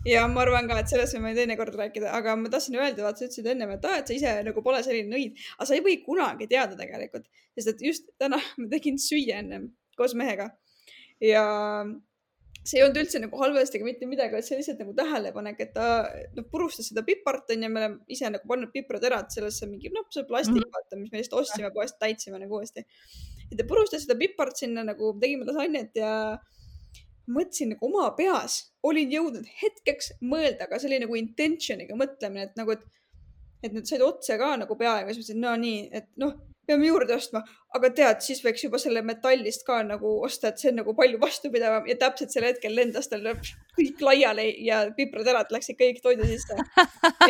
ja ma arvan ka, et sellest võime teinekord rääkida, aga ma tahtsin öelda, vaata, sa ütlesid ennem, et aa, et sa ise nagu pole selline nõid, aga sa ei või kunagi teada tegelikult, sest et just täna ma tegin süüa ennem koos mehega. Ja see ei olnud üldse nagu halvasti ega mitte midagi, vaid see lihtsalt nagu tähelepanek, et ta noh, purustas seda pipart onju, me oleme ise nagu pannud pipraterad sellesse mingi noh, see plastik mm, -hmm. vaata, mis me lihtsalt ostsime poest, täitsime nagu uuesti. Ja ta purustas seda pipart sinna nagu, tegime lasanjet ja mõtlesin nagu oma peas, olin jõudnud hetkeks mõelda, aga see oli nagu intention'iga mõtlemine, et nagu, et, et need said otse ka nagu peaga, siis mõtlesin, no nii, et noh, peame juurde ostma, aga tead, siis võiks juba selle metallist ka nagu osta, et see on nagu palju vastupidavam ja täpselt sel hetkel lendas tal kõik laiali ja pipraterad läksid kõik toidu sisse.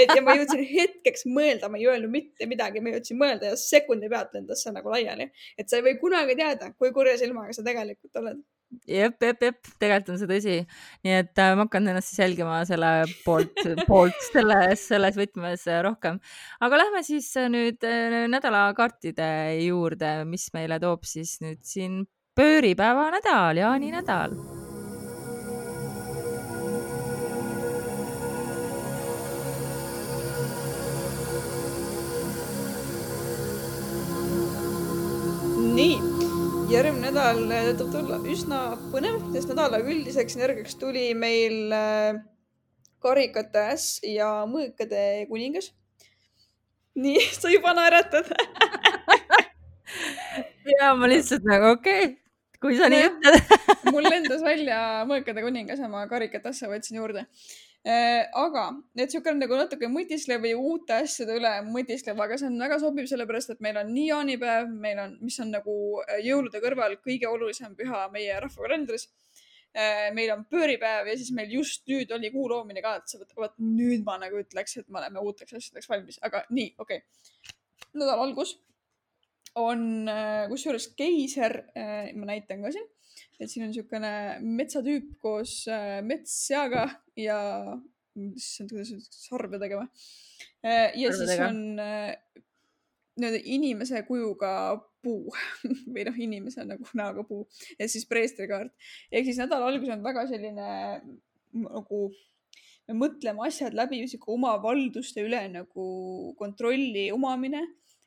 et ja ma jõudsin hetkeks mõelda, ma ei öelnud mitte midagi, ma jõudsin mõelda ja sekundi pealt lendas see nagu laiali. et sa ei või kunagi teada, kui kurja silmaga sa tegelikult oled jep, jep, jep, tegelikult on see tõsi. nii et äh, ma hakkan ennast siis jälgima selle poolt, poolt selles, selles võtmes rohkem. aga lähme siis äh, nüüd äh, nädalakaartide juurde, mis meile toob siis nüüd siin pööripäeva nädal, jaaninädal nädal tõotab tulla üsna põnev, sest nädala üldiseks energiaks tuli meil äh, karikate äss ja mõõkade kuningas. nii, sa juba naeratad. Ja ma lihtsalt nagu okei okay,, kui sa nii ütled. Mul lendas välja mõõkade kuningas ja ma karikate ässa võtsin juurde aga et siukene nagu natuke mõtisklev või uute asjade üle mõtisklev, aga see on väga sobiv, sellepärast et meil on nii jaanipäev, meil on, mis on nagu äh, jõulude kõrval kõige olulisem püha meie rahvakalendris. Äh, meil on pööripäev ja siis meil just nüüd oli kuu loomine ka, et sa võtad, vot nüüd ma nagu ütleks, et me oleme uuteks asjadeks valmis, aga nii, okei. Okay.. nädala algus on kusjuures keiser, ma näitan ka siin et siin on niisugune metsatüüp koos äh, metsseaga ja issand, kuidas nüüd sarve tegema. Äh, ja Sarve siis on äh, nii-öelda inimese kujuga puu või noh, inimese nagu näoga puu ja siis preestrikaart. ehk siis nädala algus on väga selline nagu me mõtleme asjad läbi, sihuke oma valduste üle nagu kontrolli omamine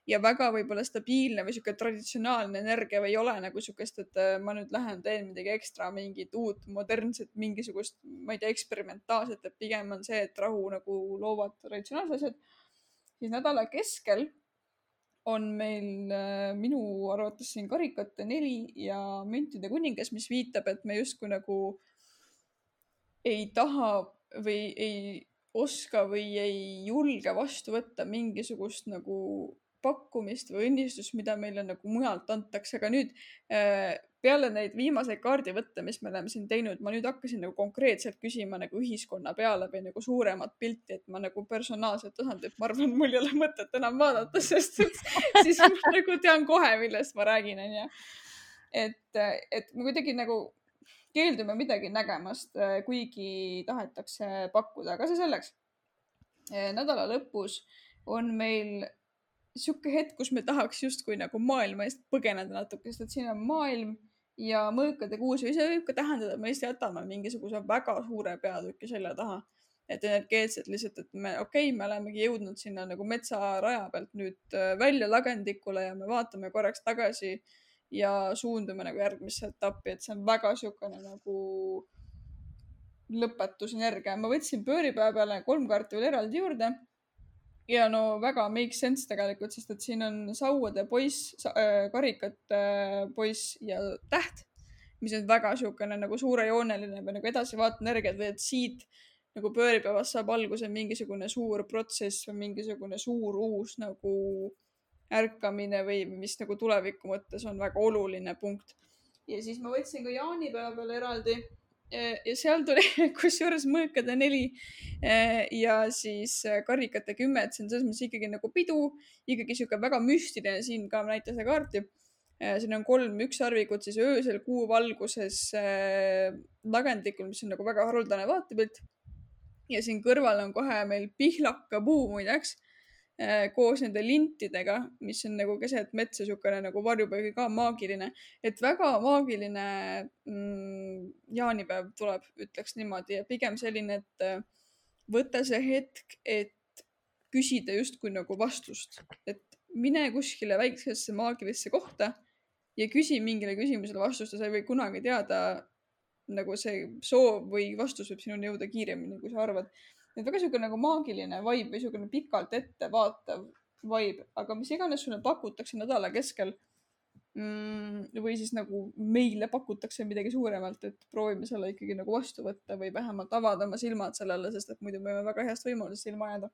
ja väga võib-olla stabiilne või sihuke traditsionaalne energia või ei ole nagu sihukest, et äh, ma nüüd lähen teen midagi ekstra, mingit uut modernset, mingisugust, ma ei tea, eksperimentaalset, et pigem on see, et rahu nagu loovad traditsionaalsed asjad. siis nädala keskel on meil äh, minu arvates siin karikate neli ja müntide kuningas, mis viitab, et me justkui nagu ei taha või ei oska või ei julge vastu võtta mingisugust nagu pakkumist või õnnistust, mida meile nagu mujalt antakse, aga nüüd äh, peale neid viimaseid kaardivõtte, mis me oleme siin teinud, ma nüüd hakkasin nagu konkreetselt küsima nagu ühiskonna peale või nagu suuremat pilti, et ma nagu personaalset tasandit, ma arvan, mul ei ole mõtet enam vaadata, sest siis ma nagu tean kohe, millest ma räägin, onju. et, et me kuidagi nagu keeldume midagi nägemast, kuigi tahetakse pakkuda, aga see selleks. nädala lõpus on meil sihuke hetk, kus me tahaks justkui nagu maailma eest põgeneda natuke, sest et siin on maailm ja mõõkade kuus ja see võib ka tähendada, et me lihtsalt jätame mingisuguse väga suure peatüki selja taha. et energeetselt lihtsalt, et me, okei okay,, me olemegi jõudnud sinna nagu metsaraja pealt nüüd äh, välja lagendikule ja me vaatame korraks tagasi ja suundume nagu järgmisse etappi, et see on väga niisugune nagu lõpetusenergia. ma võtsin pööripäeva peale kolm kaarti veel eraldi juurde ja no väga make sense tegelikult, sest et siin on sauade poiss äh,, karikate äh, poiss ja täht, mis on väga niisugune nagu suurejooneline või nagu edasivaatav energia, et siit nagu pööripäevast saab alguse mingisugune suur protsess või mingisugune suur uus nagu ärkamine või mis nagu tuleviku mõttes on väga oluline punkt. ja siis ma võtsin ka jaanipäeva peale eraldi ja seal tuli kusjuures mõõkade neli eh, ja siis eh, karikate kümme, et see on selles mõttes ikkagi nagu pidu, ikkagi sihuke väga müstiline, siin ka näitas kaarti. Eh, siin on kolm ükssarvikut siis öösel kuu valguses lagendikul, mis on nagu väga haruldane vaatepilt. ja siin kõrval on kohe meil pihlakapuu muideks Äh, koos nende lintidega, mis on nagu keset metsa niisugune nagu varjupaik ka maagiline, et väga maagiline mm, jaanipäev tuleb, ütleks niimoodi. Ja pigem selline, et äh, võta see hetk, et küsida justkui nagu vastust, et mine kuskile väiksesse maagilisse kohta ja küsi mingile küsimusele vastust ja sa ei või kunagi teada, nagu see soov või vastus võib sinuni jõuda kiiremini, kui sa arvad et väga sihuke nagu maagiline vibe või siukene pikalt ettevaatav vibe, aga mis iganes sulle pakutakse nädala keskel mm,. või siis nagu meile pakutakse midagi suuremalt, et proovime selle ikkagi nagu vastu võtta või vähemalt avada oma silmad sellele, sest et muidu me võime väga heast võimalusest ilma jääda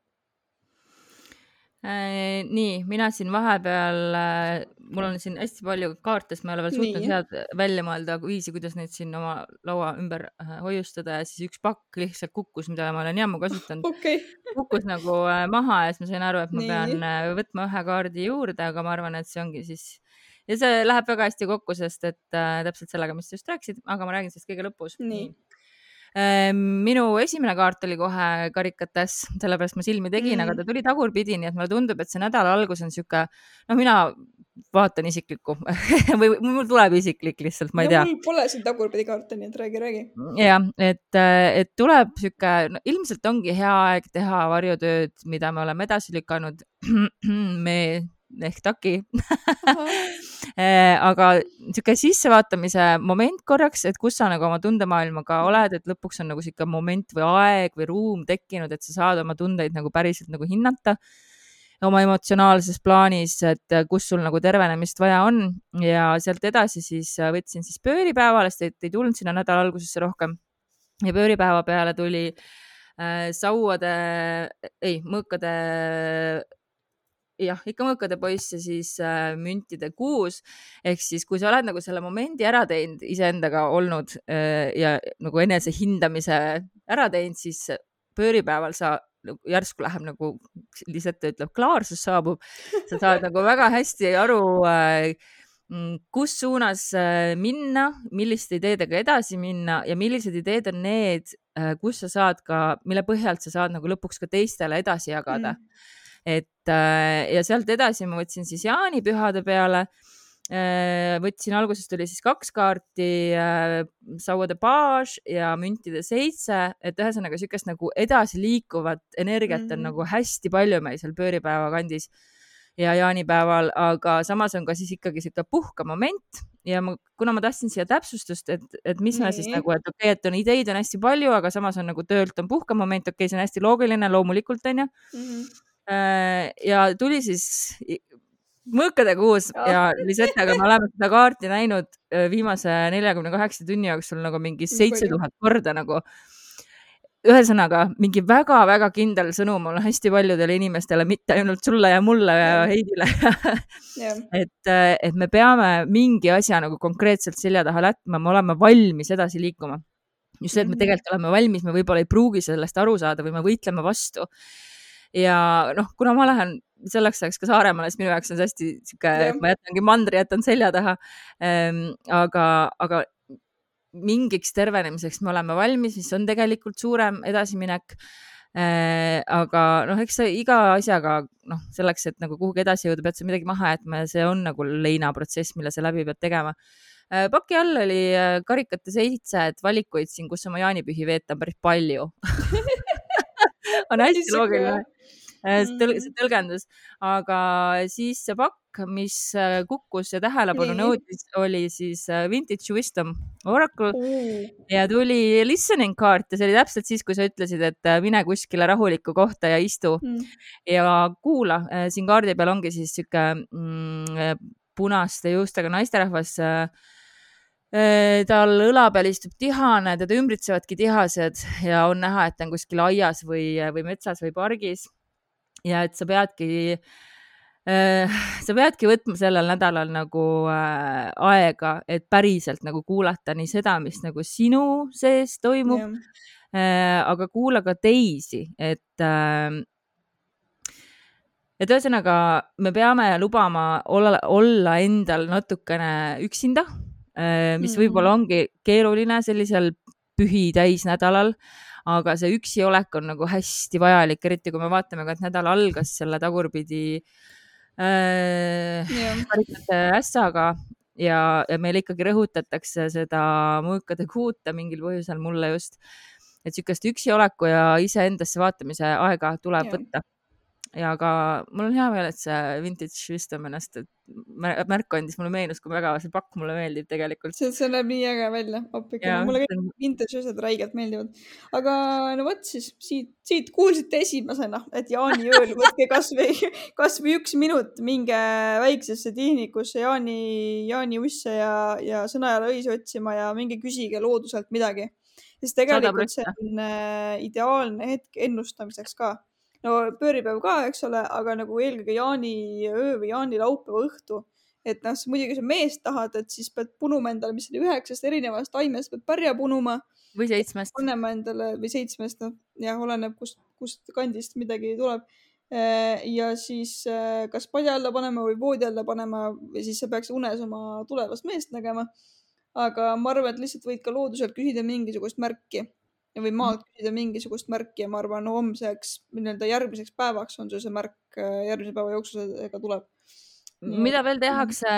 nii, mina siin vahepeal äh,, mul on siin hästi palju kaarte, sest ma ei ole veel suutnud head välja mõelda viisi, kuidas neid siin oma laua ümber äh, hoiustada ja siis üks pakk lihtsalt kukkus, mida ma olen jammu kasutanud okay. kukkus nagu äh, maha ja siis ma sain aru, et ma nii. pean äh, võtma ühe kaardi juurde, aga ma arvan, et see ongi siis ja see läheb väga hästi kokku, sest et äh, täpselt sellega, mis sa just rääkisid, aga ma räägin sellest kõige lõpus. nii Ehm, minu esimene kaart oli kohe karikates, sellepärast ma silmi tegin mm., aga ta tuli tagurpidi, nii et mulle tundub, et see nädala algus on sihuke, noh, mina vaatan isiklikku või mul tuleb isiklik lihtsalt, ma ei tea. mul pole siin tagurpidi kaarte, nii et räägi, räägi. jah, et, et tuleb sihuke no,, ilmselt ongi hea aeg teha varjutööd, mida me oleme edasi lükanud me ehk taki. Eh, aga niisugune sissevaatamise moment korraks, et kus sa nagu oma tundemaailmaga oled, et lõpuks on nagu sihuke moment või aeg või ruum tekkinud, et sa saad oma tundeid nagu päriselt nagu hinnata oma emotsionaalses plaanis, et kus sul nagu tervenemist vaja on. Ja sealt edasi siis võtsin siis pööripäevale, sest ei tulnud sinna nädala algusesse rohkem. ja pööripäeva peale tuli äh, sauade, ei, mõõkade jah, ikka mõõkade poiss ja siis äh, müntide kuus. ehk siis, kui sa oled nagu selle momendi ära teinud, iseendaga olnud äh, ja nagu enesehindamise ära teinud, siis pööripäeval sa nagu järsku läheb nagu, lihtsalt ütleb, klaarsus saabub. sa saad nagu väga hästi aru äh, mm, kus suunas äh, minna, milliste ideedega edasi minna ja millised ideed on need, äh, kus sa saad ka, mille põhjalt sa saad nagu lõpuks ka teistele edasi jagada mm et äh, ja sealt edasi ma võtsin siis jaanipühade peale äh, võtsin, alguses tuli siis kaks kaarti äh,, sauade baas ja müntide seitse, et ühesõnaga niisugust nagu edasiliikuvat energiat mm -hmm. on mhm. nagu hästi palju meil seal pööripäeva kandis ja jaanipäeval, aga samas on ka siis ikkagi niisugune puhkemoment ja ma, kuna ma tahtsin siia täpsustust, et, et mis me siis nagu, et okei okay,, et on ideid on hästi palju, aga samas on nagu töölt on puhkemoment, okei okay,, see on hästi loogiline, loomulikult onju mm. -hmm ja tuli siis mõõkade kuus ja Lisettaga me oleme seda kaarti näinud äh, viimase neljakümne kaheksa tunni jooksul nagu mingi seitse tuhat korda nagu. ühesõnaga mingi väga-väga kindel sõnum on hästi paljudele inimestele, mitte ainult sulle ja mulle ja Heidile et, äh, et me peame mingi asja nagu konkreetselt selja taha jätma, me oleme valmis edasi liikuma. just see, et me mhm. tegelikult oleme valmis, me võib-olla ei pruugi sellest aru saada või me võitleme vastu ja noh, kuna ma lähen selleks ajaks ka Saaremaale, siis minu jaoks on see hästi sihuke, et ma jätangi mandri, jätan selja taha ähm,. aga, aga mingiks tervenemiseks me oleme valmis, mis on tegelikult suurem edasiminek Äh, aga noh, eks sa iga asjaga noh, selleks, et nagu kuhugi edasi jõuda, pead sa midagi maha jätma ja see on nagu leinaprotsess, mille sa läbi pead tegema. Äh, paki all oli äh, karikate seitse, et valikuid siin, kus oma jaanipühi veeta, on päris palju on hästi loogiline see tõl see tõlgendus, aga siis see pakk, mis kukkus ja tähelepanu nõudis, oli siis Vintage Wisdom Oracle mm. ja tuli listening card ja see oli täpselt siis, kui sa ütlesid, et mine kuskile rahulikku kohta ja istu mm. ja kuula. siin kaardi peal ongi siis sihuke mm, punaste juustega naisterahvas tal õla peal istub tihane, teda ümbritsevadki tihased ja on näha, et ta on kuskil aias või, või metsas või pargis. Ja et sa peadki äh, sa peadki võtma sellel nädalal nagu äh, aega, et päriselt nagu kuulata nii seda, mis nagu sinu sees toimub. Äh, aga kuula ka teisi, et äh, et ühesõnaga me peame lubama olla, olla endal natukene üksinda, äh, mis mm. võib-olla ongi keeruline sellisel pühi täisnädalal aga see üksiolek on nagu hästi vajalik, eriti kui me vaatame ka, et nädal algas selle tagurpidi äh, ässaga ja, ja meil ikkagi rõhutatakse seda mõõkade kuuta mingil põhjusel mulle just, et niisugust üksioleku ja iseendasse vaatamise aega tuleb yeah. võtta ja ka mul on hea meel, et see Vintage Wisdom ennast märku andis, mulle meenus, kui väga see pakk mulle meeldib tegelikult. see, see näeb nii äge välja, appike, mulle kõik vintage asjad räigelt meeldivad. aga no vot siis siit, siit kuulsite esimesena, et jaaniööl võtke kasvõi, kasvõi üks minut, minge väiksesse tihnikusse Jaani, Jaani usse ja, ja Sõnajalga õisi otsima ja minge küsige looduselt midagi. sest tegelikult see on äh, ideaalne hetk ennustamiseks ka no pööripäev ka, eks ole, aga nagu eelkõige jaaniöö või jaanilaupäeva õhtu. et noh, muidugi, sa meest tahad, et siis pead punuma endale, mis oli üheksast erinevast taimest, pead pärja punuma. või seitsmest. panema endale või seitsmest, noh jah, oleneb, kust, kust kandist midagi tuleb äh, ja siis äh, kas padja alla panema või voodi alla panema või siis sa peaks unes oma tulevast meest nägema. aga ma arvan, et lihtsalt võid ka looduselt küsida mingisugust märki või maalt küsida mingisugust märki ja ma arvan, homseks, nii-öelda järgmiseks päevaks on sul see märk äh, järgmise päeva jooksul, ega tuleb. mida veel tehakse,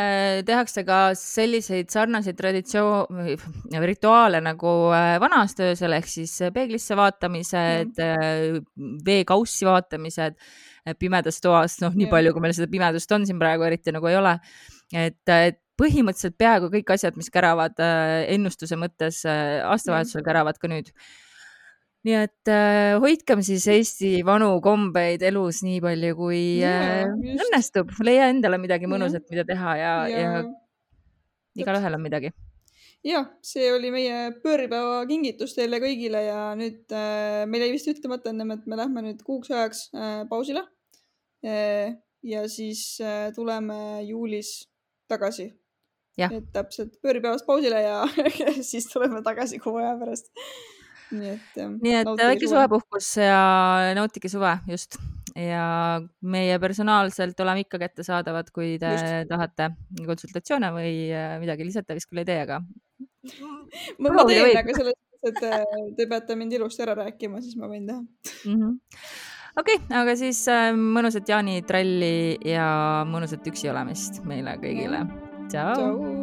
tehakse ka selliseid sarnaseid traditsioon, rituaale nagu äh, vanast öösel ehk siis peeglisse vaatamised, äh, veekaussi vaatamised pimedas toas, noh, nii ja. palju, kui meil seda pimedust on siin praegu eriti nagu ei ole. et, et põhimõtteliselt peaaegu kõik asjad, mis käravad ennustuse mõttes aastavahetusel käravad ka nüüd. Nii et äh, hoidkem siis Eesti vanu kombeid elus nii palju, kui ja, äh, õnnestub, leia endale midagi mõnusat, mida teha ja, ja, ja igalühel on midagi. jah, see oli meie pööripäeva kingitus teile kõigile ja nüüd äh, meil jäi vist ütlemata ennem, et me lähme nüüd kuuks ajaks äh, pausile. Äh,. ja siis äh, tuleme juulis tagasi. Et täpselt pööripäevast pausile ja siis tuleme tagasi kuu aja pärast nii et, nii et väike suvepuhkus ja nautige suve just ja meie personaalselt oleme ikka kättesaadavad, kui te just. tahate konsultatsioone või äh, midagi lisata, vist küll ei tee, aga. ma, ma teen, aga selles mõttes, et äh, te peate mind ilusti ära rääkima, siis ma võin teha mm -hmm okei okay,, aga siis äh, mõnusat jaanitralli ja mõnusat üksi olemist meile kõigile. Ciao.